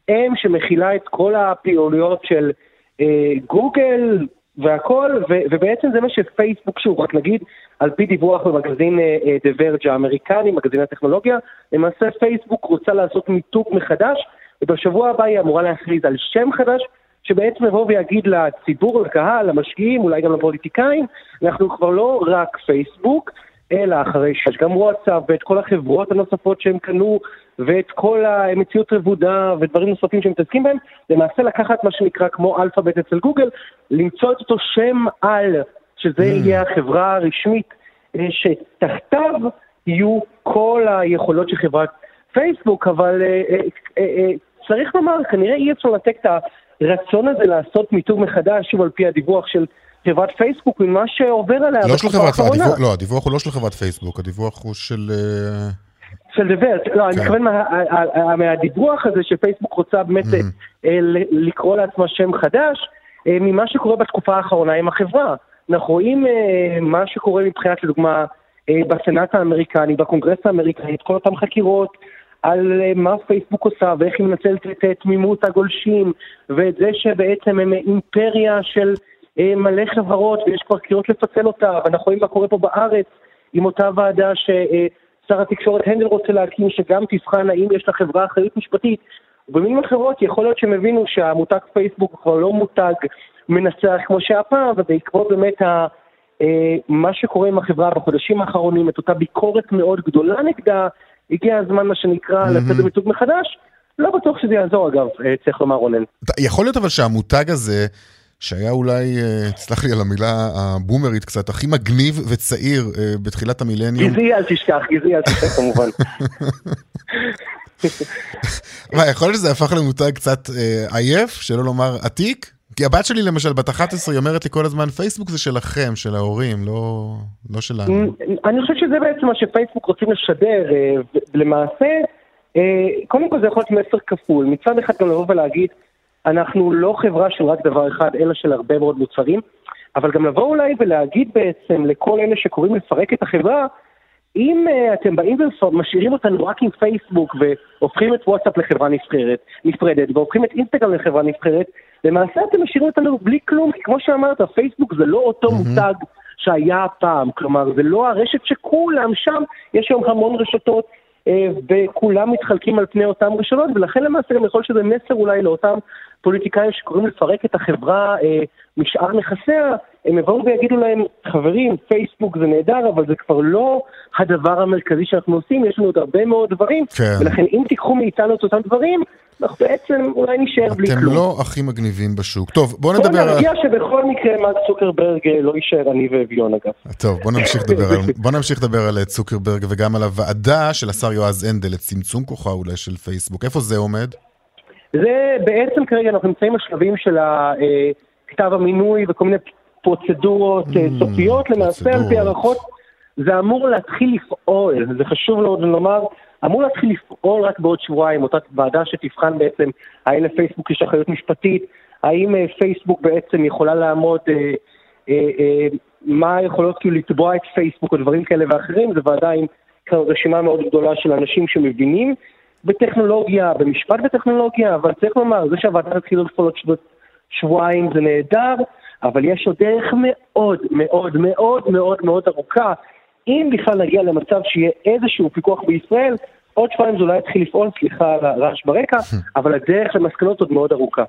האם שמכילה את כל הפעילויות של אה, גוגל, והכל, ו- ובעצם זה מה שפייסבוק, שוב, רק נגיד, על פי דיווח במגזין דה uh, ורג' האמריקני, מגזין הטכנולוגיה, למעשה פייסבוק רוצה לעשות מיתוג מחדש, ובשבוע הבא היא אמורה להכריז על שם חדש, שבעצם יבוא ויגיד לציבור, לקהל, למשקיעים, אולי גם לפוליטיקאים, אנחנו כבר לא רק פייסבוק, אלא אחרי שיש גם וואטסאפ ואת כל החברות הנוספות שהם קנו ואת כל המציאות רבודה ודברים נוספים שהם מתעסקים בהם, למעשה לקחת מה שנקרא כמו אלפאבית אצל גוגל, למצוא את אותו שם על, שזה mm. יהיה החברה הרשמית, אה, שתחתיו יהיו כל היכולות של חברת פייסבוק, אבל אה, אה, צריך לומר, כנראה אי אפשר לתת את הרצון הזה לעשות מיתוג מחדש, שוב על פי הדיווח של חברת פייסבוק ממה שעובר עליה לא של חברת, הדיווח, לא, הדיווח הוא לא של חברת פייסבוק, הדיווח הוא של... של דברת, לא, אני כן. מתכוון מהדיווח הזה שפייסבוק רוצה באמת אה, לקרוא לעצמה שם חדש, ממה שקורה בתקופה האחרונה עם החברה. אנחנו רואים מה שקורה מבחינת, לדוגמה, בסנאט האמריקני, בקונגרס האמריקני, את כל אותן חקירות על מה פייסבוק עושה ואיך היא מנצלת את תמימות הגולשים ואת זה שבעצם הם אימפריה של מלא חברות ויש כבר קריאות לפצל אותה ואנחנו רואים מה קורה פה בארץ עם אותה ועדה ש... שר התקשורת הנדל רוצה להקים, שגם תבחן האם יש לחברה אחריות משפטית. ובמילים אחרות, יכול להיות שהם הבינו שהמותג פייסבוק כבר לא מותג מנצח כמו שהיה פעם, ובעקבות באמת ה, אה, מה שקורה עם החברה בחודשים האחרונים, את אותה ביקורת מאוד גדולה נגדה, הגיע הזמן, מה שנקרא, mm-hmm. לצאת במיתוג מחדש. לא בטוח שזה יעזור, אגב, אה, צריך לומר, רונן. יכול להיות אבל שהמותג הזה... שהיה אולי, תסלח לי על המילה הבומרית קצת, הכי מגניב וצעיר אה, בתחילת המילניום. גזעי אל תשכח, גזעי אל תשכח כמובן. מה, יכול להיות שזה הפך למותג קצת אה, עייף, שלא לומר עתיק? כי הבת שלי למשל, בת 11, היא אומרת לי כל הזמן, פייסבוק זה שלכם, של ההורים, לא, לא שלנו. אני חושב שזה בעצם מה שפייסבוק רוצים לשדר. אה, למעשה, קודם כל זה יכול להיות מסר כפול. מצד אחד גם לבוא ולהגיד, אנחנו לא חברה של רק דבר אחד, אלא של הרבה מאוד מוצרים, אבל גם לבוא אולי ולהגיד בעצם לכל אלה שקוראים לפרק את החברה, אם uh, אתם באים ומשאירים אותנו רק עם פייסבוק והופכים את וואטסאפ לחברה נבחרת, נפרדת והופכים את אינסטגרם לחברה נבחרת, למעשה אתם משאירים אותנו בלי כלום, כי כמו שאמרת, פייסבוק זה לא אותו mm-hmm. מותג שהיה פעם, כלומר זה לא הרשת שכולם שם, יש היום המון רשתות, אה, וכולם מתחלקים על פני אותם רשתות, ולכן למעשה גם יכול להיות שזה מסר אולי לאותם פוליטיקאים שקוראים לפרק את החברה אה, משאר נכסיה, הם יבואו ויגידו להם, חברים, פייסבוק זה נהדר, אבל זה כבר לא הדבר המרכזי שאנחנו עושים, יש לנו עוד הרבה מאוד דברים, כן. ולכן אם תיקחו מאיתנו את אותם דברים, אנחנו בעצם אולי נשאר בלי כלום. אתם לא הכי מגניבים בשוק. טוב, בואו נדבר על... בואו נרגיע שבכל מקרה מרק צוקרברג אה, לא יישאר אני ואביון אגב. טוב, בואו נמשיך לדבר על, בוא נמשיך לדבר על צוקרברג וגם על הוועדה של השר יועז הנדל לצמצום כוחה אולי של פייסבוק. איפה זה עומד? זה בעצם כרגע אנחנו נמצאים בשלבים של אה, כתב המינוי וכל מיני פרוצדורות אה, mm, סופיות, למעשה על פי הערכות זה אמור להתחיל לפעול, זה חשוב מאוד לומר, אמור להתחיל לפעול רק בעוד שבועיים, אותה ועדה שתבחן בעצם האם לפייסבוק יש אחריות משפטית, האם אה, פייסבוק בעצם יכולה לעמוד, אה, אה, אה, מה יכולות כאילו לתבוע את פייסבוק או דברים כאלה ואחרים, זו ועדה עם רשימה מאוד גדולה של אנשים שמבינים בטכנולוגיה, במשפט בטכנולוגיה, אבל צריך לומר, זה שהוועדה תתחיל לפעול עוד שבועיים זה נהדר, אבל יש עוד דרך מאוד מאוד מאוד מאוד מאוד ארוכה. אם בכלל נגיע למצב שיהיה איזשהו פיקוח בישראל, עוד שבועיים זה אולי יתחיל לפעול, סליחה על הרעש ברקע, אבל הדרך למסקנות עוד מאוד ארוכה.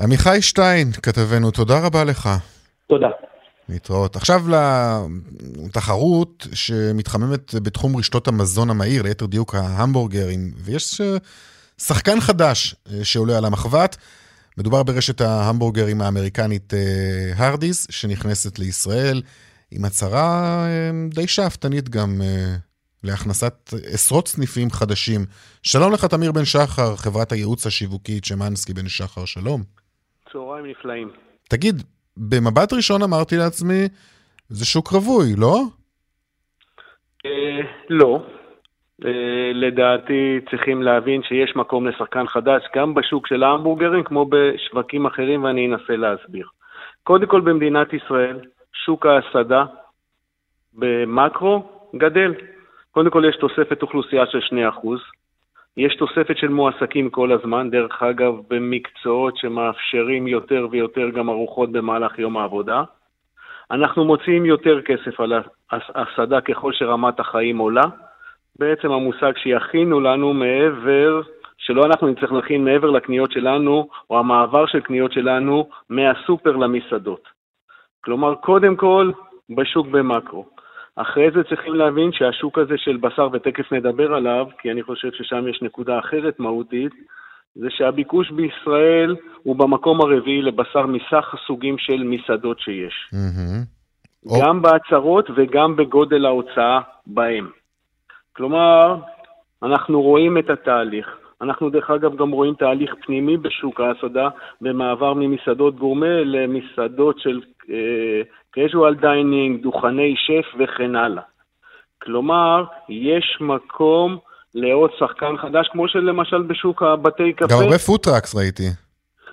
עמיחי שטיין, כתבנו, תודה רבה לך. תודה. להתראות. עכשיו לתחרות שמתחממת בתחום רשתות המזון המהיר, ליתר דיוק ההמבורגרים, ויש אה, שחקן חדש אה, שעולה על המחבת. מדובר ברשת ההמבורגרים האמריקנית הרדיס, שנכנסת לישראל עם הצהרה די שאפתנית גם להכנסת עשרות סניפים חדשים. שלום לך, תמיר בן שחר, חברת הייעוץ השיווקית שמנסקי בן שחר, שלום. צהריים נפלאים. תגיד, במבט ראשון אמרתי לעצמי, זה שוק רווי, לא? אה, לא. אה, לדעתי צריכים להבין שיש מקום לשחקן חדש גם בשוק של ההמבורגרים כמו בשווקים אחרים ואני אנסה להסביר. קודם כל במדינת ישראל, שוק ההסעדה במקרו גדל. קודם כל יש תוספת אוכלוסייה של 2%, יש תוספת של מועסקים כל הזמן, דרך אגב במקצועות שמאפשרים יותר ויותר גם ארוחות במהלך יום העבודה. אנחנו מוציאים יותר כסף על ההסעדה ככל שרמת החיים עולה. בעצם המושג שיכינו לנו מעבר, שלא אנחנו נצטרך להכין מעבר לקניות שלנו, או המעבר של קניות שלנו מהסופר למסעדות. כלומר, קודם כל, בשוק במקרו. אחרי זה צריכים להבין שהשוק הזה של בשר, ותכף נדבר עליו, כי אני חושב ששם יש נקודה אחרת מהותית, זה שהביקוש בישראל הוא במקום הרביעי לבשר מסך הסוגים של מסעדות שיש. Mm-hmm. גם בהצהרות וגם בגודל ההוצאה בהם. כלומר, אנחנו רואים את התהליך. אנחנו דרך אגב גם רואים תהליך פנימי בשוק ההסעדה במעבר ממסעדות גורמה למסעדות של casual dining, דוכני שף וכן הלאה. כלומר, יש מקום לעוד שחקן חדש, כמו שלמשל בשוק הבתי קפה. גם הרבה food trucks ראיתי.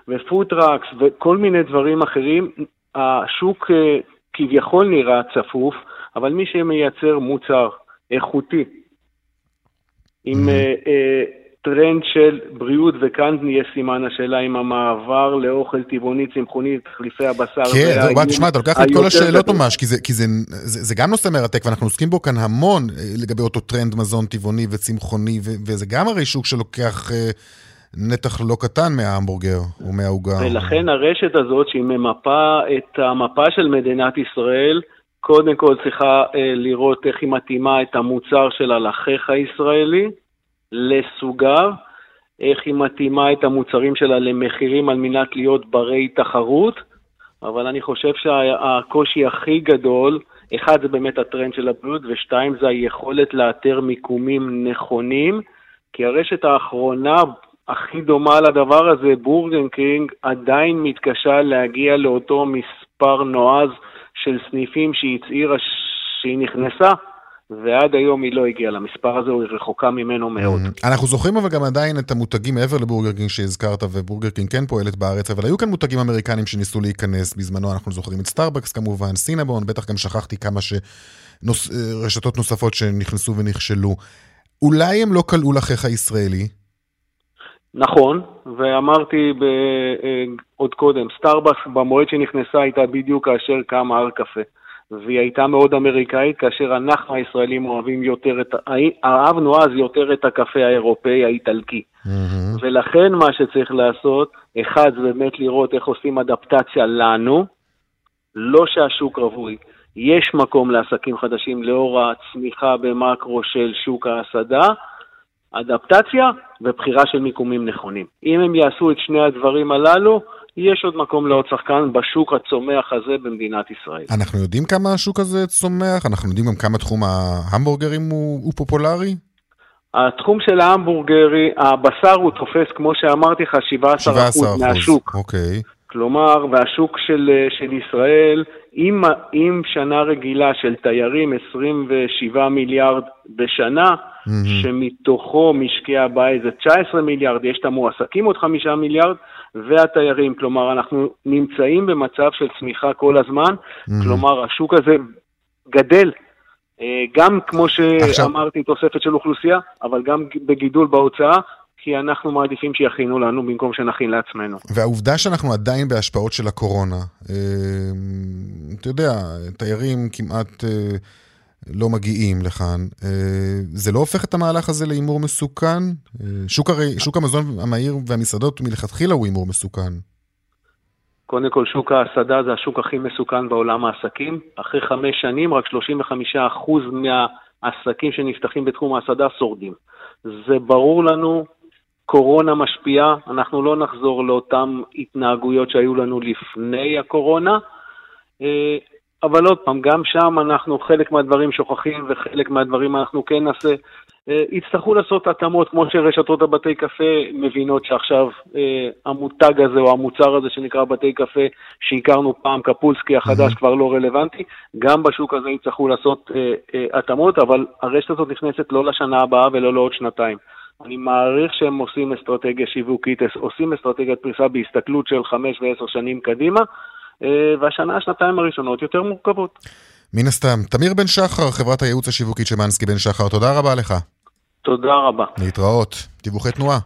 ו food trucks וכל מיני דברים אחרים. השוק אה, כביכול נראה צפוף, אבל מי שמייצר מוצר איכותי, עם אה, אה, טרנד של בריאות, וכאן נהיה סימן השאלה אם המעבר לאוכל טבעוני, צמחוני, תחליפי הבשר. כן, זה, בוא, תשמע, אתה לוקח את כל השאלות ממש, כי, זה, כי זה, זה, זה גם נושא מרתק, ואנחנו עוסקים בו כאן המון אה, לגבי אותו טרנד מזון טבעוני וצמחוני, ו, וזה גם הרי שוק שלוקח... אה, נתח לא קטן מההמבורגר או מהעוגה. ולכן הרשת הזאת, שהיא ממפה את המפה של מדינת ישראל, קודם כל צריכה אה, לראות איך היא מתאימה את המוצר שלה לחיך הישראלי, לסוגיו, איך היא מתאימה את המוצרים שלה למחירים על מנת להיות ברי תחרות, אבל אני חושב שהקושי הכי גדול, אחד זה באמת הטרנד של הבריאות, ושתיים זה היכולת לאתר מיקומים נכונים, כי הרשת האחרונה הכי דומה לדבר הזה, בורגן קינג, עדיין מתקשה להגיע לאותו מספר נועז של סניפים שהיא הצהירה שהיא נכנסה, ועד היום היא לא הגיעה למספר הזה, היא רחוקה ממנו מאוד. Mm-hmm. אנחנו זוכרים אבל גם עדיין את המותגים מעבר לבורגר קינג שהזכרת, ובורגר קינג כן פועלת בארץ, אבל היו כאן מותגים אמריקנים שניסו להיכנס בזמנו, אנחנו זוכרים את סטארבקס כמובן, סינבון, בטח גם שכחתי כמה שנוס... רשתות נוספות שנכנסו ונכשלו. אולי הם לא קלעו לחיך הישראלי? נכון, ואמרתי ב... אה, עוד קודם, סטארבקס במועד שנכנסה הייתה בדיוק כאשר קם ארקפה. והיא הייתה מאוד אמריקאית, כאשר אנחנו הישראלים אוהבים יותר את, אהבנו אז יותר את הקפה האירופאי האיטלקי. Mm-hmm. ולכן מה שצריך לעשות, אחד זה באמת לראות איך עושים אדפטציה לנו, לא שהשוק רווי. יש מקום לעסקים חדשים לאור הצמיחה במקרו של שוק ההסעדה, אדפטציה ובחירה של מיקומים נכונים. אם הם יעשו את שני הדברים הללו, יש עוד מקום לעוד שחקן בשוק הצומח הזה במדינת ישראל. אנחנו יודעים כמה השוק הזה צומח? אנחנו יודעים גם כמה תחום ההמבורגרים הוא, הוא פופולרי? התחום של ההמבורגרי, הבשר הוא תופס, כמו שאמרתי לך, 17%, 17% מהשוק. אוקיי. כלומר, והשוק של, של ישראל, עם, עם שנה רגילה של תיירים, 27 מיליארד בשנה, mm-hmm. שמתוכו משקי הבית זה 19 מיליארד, יש את המועסקים עוד 5 מיליארד, והתיירים. כלומר, אנחנו נמצאים במצב של צמיחה כל הזמן, mm-hmm. כלומר, השוק הזה גדל. אה, גם כמו שאמרתי, עכשיו... תוספת של אוכלוסייה, אבל גם בגידול בהוצאה, כי אנחנו מעדיפים שיכינו לנו במקום שנכין לעצמנו. והעובדה שאנחנו עדיין בהשפעות של הקורונה, אה, אתה יודע, תיירים כמעט אה, לא מגיעים לכאן, אה, זה לא הופך את המהלך הזה להימור מסוכן? שוק, הרי, שוק המזון המהיר והמסעדות מלכתחילה הוא הימור מסוכן. קודם כל, שוק ההסעדה זה השוק הכי מסוכן בעולם העסקים. אחרי חמש שנים, רק 35% מהעסקים שנפתחים בתחום ההסעדה שורדים. זה ברור לנו קורונה משפיעה, אנחנו לא נחזור לאותן התנהגויות שהיו לנו לפני הקורונה, אה, אבל עוד פעם, גם שם אנחנו חלק מהדברים שוכחים וחלק מהדברים אנחנו כן נעשה. אה, יצטרכו לעשות התאמות, כמו שרשתות הבתי קפה מבינות שעכשיו אה, המותג הזה או המוצר הזה שנקרא בתי קפה, שהכרנו פעם, קפולסקי החדש, mm-hmm. כבר לא רלוונטי, גם בשוק הזה יצטרכו לעשות התאמות, אבל הרשת הזאת נכנסת לא לשנה הבאה ולא לעוד שנתיים. אני מעריך שהם עושים אסטרטגיה שיווקית, עושים אסטרטגיית פריסה בהסתכלות של חמש ועשר שנים קדימה, אה, והשנה, השנתיים הראשונות יותר מורכבות. מן הסתם. תמיר בן שחר, חברת הייעוץ השיווקית של מנסקי בן שחר, תודה רבה לך. תודה רבה. להתראות. דיווחי תנועה.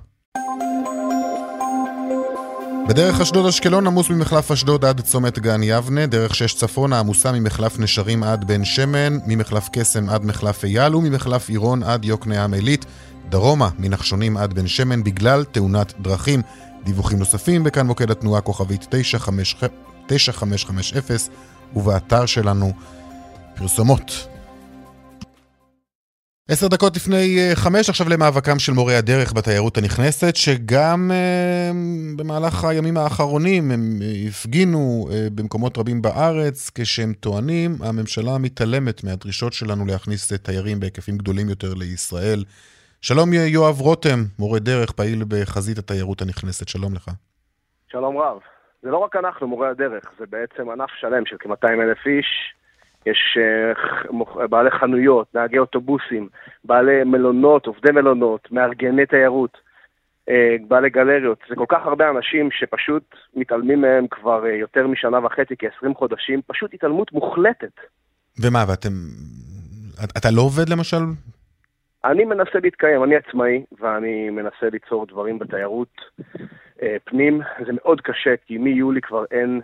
בדרך אשדוד-אשקלון עמוס ממחלף אשדוד עד צומת גן יבנה, דרך שש צפונה עמוסה ממחלף נשרים עד בן שמן, ממחלף קסם עד מחלף אייל וממחלף עירון עד יוקנעם עילית. דרומה מנחשונים עד בן שמן בגלל תאונת דרכים. דיווחים נוספים בכאן מוקד התנועה כוכבית 9550 ובאתר שלנו פרסומות. עשר דקות לפני אה, חמש, עכשיו למאבקם של מורי הדרך בתיירות הנכנסת, שגם אה, במהלך הימים האחרונים הם אה, הפגינו במקומות רבים בארץ, כשהם טוענים, הממשלה מתעלמת מהדרישות שלנו להכניס תיירים בהיקפים גדולים יותר לישראל. שלום יואב רותם, מורה דרך, פעיל בחזית התיירות הנכנסת, שלום לך. שלום רב. זה לא רק אנחנו, מורי הדרך, זה בעצם ענף שלם של כ-200 אלף איש, יש uh, בעלי חנויות, נהגי אוטובוסים, בעלי מלונות, עובדי מלונות, מארגני תיירות, uh, בעלי גלריות. זה כל כך הרבה אנשים שפשוט מתעלמים מהם כבר uh, יותר משנה וחצי, כ-20 חודשים, פשוט התעלמות מוחלטת. ומה, ואתם... אתה לא עובד למשל? אני מנסה להתקיים, אני עצמאי, ואני מנסה ליצור דברים בתיירות פנים. זה מאוד קשה, כי מיולי כבר אין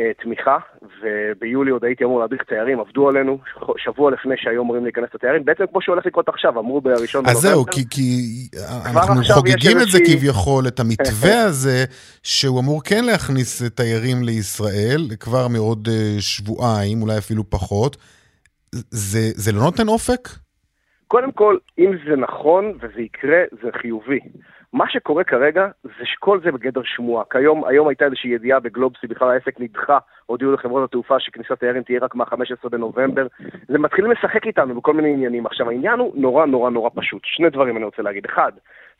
אה, תמיכה, וביולי עוד הייתי אמור להדריך תיירים, עבדו עלינו, שבוע לפני שהיו אמורים להיכנס לתיירים, בעצם כמו שהולך לקרות עכשיו, אמרו בראשון. אז זהו, כי, כי אנחנו חוגגים את זה כביכול, את המתווה הזה, שהוא אמור כן להכניס תיירים לישראל, כבר מעוד אה, שבועיים, אולי אפילו פחות. זה, זה לא נותן אופק? קודם כל, אם זה נכון וזה יקרה, זה חיובי. מה שקורה כרגע זה שכל זה בגדר שמועה. כיום, היום הייתה איזושהי ידיעה בגלובסי, בכלל העסק נדחה, הודיעו לחברות התעופה שכניסת תיירים תהיה רק מה-15 בנובמבר. זה מתחילים לשחק איתנו בכל מיני עניינים. עכשיו, העניין הוא נורא נורא נורא פשוט. שני דברים אני רוצה להגיד. אחד,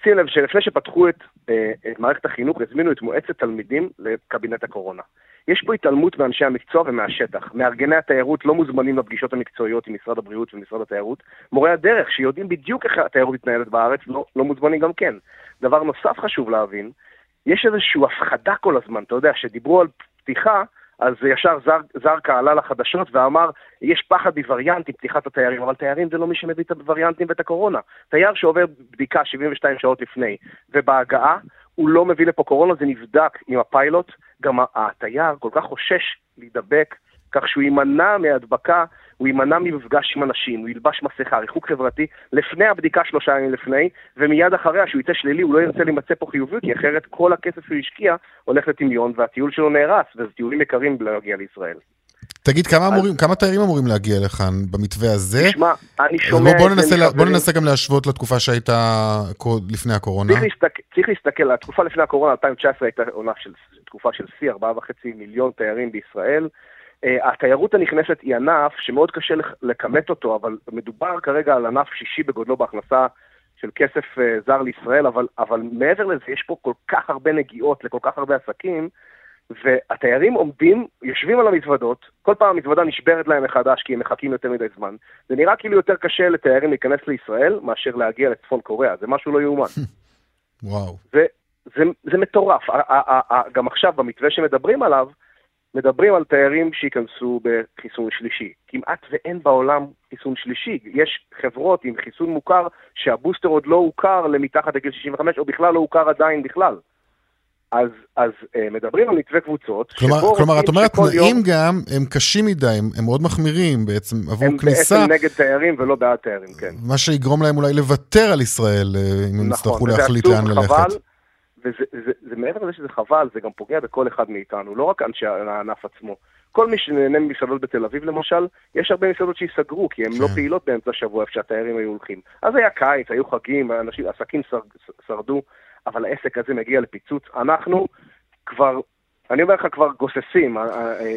שים לב שלפני שפתחו את, אה, את מערכת החינוך, הזמינו את מועצת תלמידים לקבינט הקורונה. יש פה התעלמות מאנשי המקצוע ומהשטח. מארגני התיירות לא מוזמנים לפגישות המקצועיות עם משרד הבריאות ומשרד התיירות. מורי הדרך, שיודעים בדיוק איך התיירות מתנהלת בארץ, לא, לא מוזמנים גם כן. דבר נוסף חשוב להבין, יש איזושהי הפחדה כל הזמן, אתה יודע, שדיברו על פתיחה, אז ישר זר, זרקה עלה לחדשות ואמר, יש פחד מווריאנטים, פתיחת התיירים, אבל תיירים זה לא מי שמביא את הווריאנטים ואת הקורונה. תייר שעובר בדיקה 72 שעות לפני, ובהגעה, הוא לא מביא לפה קורונה, זה נבדק עם הפיילוט. גם התייר כל כך חושש להידבק, כך שהוא יימנע מהדבקה, הוא יימנע ממפגש עם אנשים, הוא ילבש מסכה, ריחוק חברתי, לפני הבדיקה שלושה ימים לפני, ומיד אחריה, שהוא יצא שלילי, הוא לא ירצה להימצא פה חיובי, כי אחרת כל הכסף שהוא השקיע הולך לטמיון, והטיול שלו נהרס, וזה טיולים יקרים להגיע לישראל. תגיד, כמה, אז... אמורים, כמה תיירים אמורים להגיע לכאן במתווה הזה? תשמע, אני שומע... בוא, בוא, ננסה, בוא ננסה גם להשוות לתקופה שהייתה לפני הקורונה. צריך להסתכל, צריך להסתכל, התקופה לפני הקורונה, 2019 הייתה עונה של, תקופה של שיא, 4.5 מיליון תיירים בישראל. Uh, התיירות הנכנסת היא ענף שמאוד קשה לכמת אותו, אבל מדובר כרגע על ענף שישי בגודלו בהכנסה של כסף uh, זר לישראל, אבל, אבל מעבר לזה יש פה כל כך הרבה נגיעות לכל כך הרבה עסקים, והתיירים עומדים, יושבים על המזוודות, כל פעם המזוודה נשברת להם מחדש כי הם מחכים יותר מדי זמן. זה נראה כאילו יותר קשה לתיירים להיכנס לישראל מאשר להגיע לצפון קוריאה, זה משהו לא יאומן. וואו. וזה זה מטורף. גם עכשיו, במתווה שמדברים עליו, מדברים על תיירים שייכנסו בחיסון שלישי. כמעט ואין בעולם חיסון שלישי. יש חברות עם חיסון מוכר שהבוסטר עוד לא הוכר למתחת לגיל 65, או בכלל לא הוכר עדיין בכלל. אז, אז אה, מדברים על מתווה קבוצות. כלומר, כלומר את אומרת, תנאים יום... גם הם קשים מדי, הם, הם מאוד מחמירים בעצם עבור הם כניסה. הם בעצם נגד תיירים ולא בעד תיירים, כן. מה שיגרום להם אולי לוותר על ישראל, אה, אם הם נכון, יצטרכו להחליט לאן ללכת. חבל, וזה זה, זה, מעבר לזה שזה חבל, זה גם פוגע בכל אחד מאיתנו, לא רק אנשי הענף עצמו. כל מי שנהנה ממסעדות בתל אביב למשל, יש הרבה מסעדות שייסגרו, כי הן לא כן. לא פעילות באמצע השבוע איפה שהתיירים היו הולכים. אז היה קיץ, היו חגים, אנשים, עסקים שר, שרדו. אבל העסק הזה מגיע לפיצוץ. אנחנו כבר, אני אומר לך, כבר גוססים, אה, אה,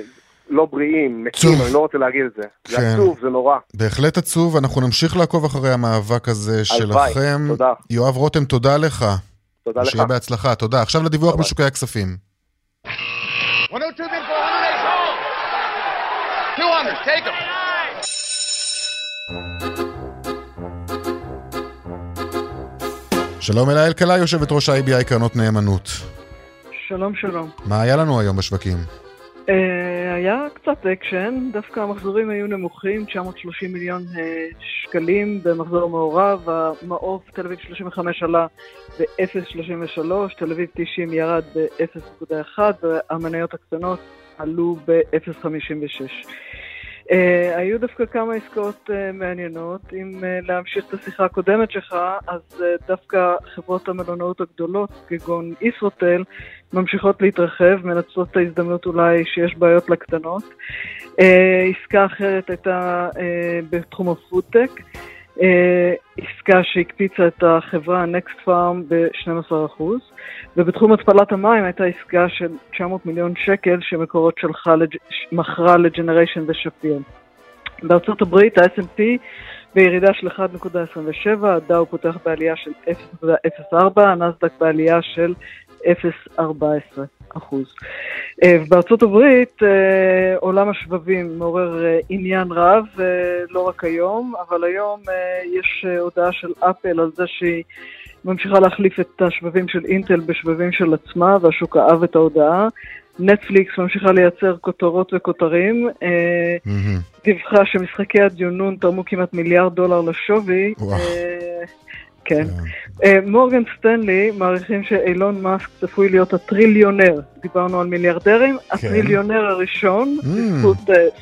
לא בריאים, מתים, אני לא רוצה להגיד את זה. כן. זה עצוב, זה נורא. בהחלט עצוב, אנחנו נמשיך לעקוב אחרי המאבק הזה שלכם. הלוואי, תודה. יואב רותם, תודה לך. תודה לך. שיהיה בהצלחה, תודה. עכשיו לדיווח בשוקי הכספים. 200, take them. שלום אלה אלקלה, יושבת ראש ה-IBI קרנות נאמנות. שלום, שלום. מה היה לנו היום בשווקים? היה קצת אקשן, דווקא המחזורים היו נמוכים, 930 מיליון אה, שקלים במחזור מעורב, המעוף תל אביב 35 עלה ב-0.33, תל אביב 90 ירד ב-0.1 והמניות הקטנות עלו ב-0.56. אה, היו דווקא כמה עסקאות אה, מעניינות. אם אה, להמשיך את השיחה הקודמת שלך, אז אה, דווקא חברות המלונאות הגדולות, כגון ישרוטל, ממשיכות להתרחב, מנצלות את ההזדמנות אולי שיש בעיות לקטנות. Uh, עסקה אחרת הייתה uh, בתחום הפודטק. Uh, עסקה שהקפיצה את החברה Next Farm ב-12%, ובתחום התפלת המים הייתה עסקה של 900 מיליון שקל שמקורות שלחה, לג... מכרה לג'נריישן ושפיר. בארצות הברית ה-S&P בירידה של 1.27, הדאו פותח בעלייה של 0.04, הנסדק בעלייה של 0.14 אחוז. אה, בארצות הברית עולם השבבים מעורר עניין רב, לא רק היום, אבל היום יש הודעה של אפל על זה שהיא ממשיכה להחליף את השבבים של אינטל בשבבים של עצמה, והשוק אהב את ההודעה. נטפליקס ממשיכה לייצר כותרות וכותרים. Mm-hmm. דיווחה שמשחקי הדיונון תרמו כמעט מיליארד דולר לשווי. אה, כן. אה, מורגן סטנלי מעריכים שאילון מאסק צפוי להיות הטריליונר. דיברנו על מיליארדרים. כן. הטריליונר הראשון, mm. בזכות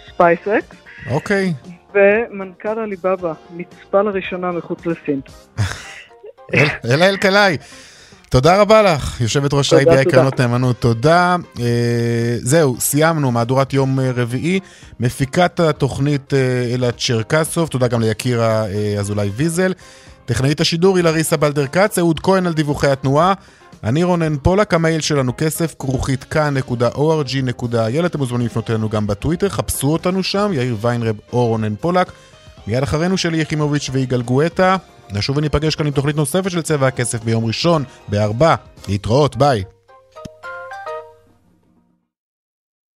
ספייסקס. אוקיי. ומנכ"ל עליבאבא נצפה לראשונה מחוץ לסין. אלה אלקלעי. תודה רבה לך, יושבת ראש ה-IBI קרנות נאמנות, תודה. אה, זהו, סיימנו, מהדורת יום אה, רביעי. מפיקת התוכנית אה, אלעד צ'רקסוב, תודה גם ליקירה אה, אזולאי ויזל. טכנאית השידור היא לריסה בלדר כץ, אהוד כהן על דיווחי התנועה. אני רונן פולק, המייל שלנו כסף, כרוכית כאן.org.il, אתם מוזמנים לפנות אלינו גם בטוויטר, חפשו אותנו שם, יאיר ויינרב או רונן פולק. מיד אחרינו שלי יחימוביץ' ויגאל גואטה. נשוב וניפגש כאן עם תוכנית נוספת של צבע הכסף ביום ראשון, בארבע. להתראות, ביי.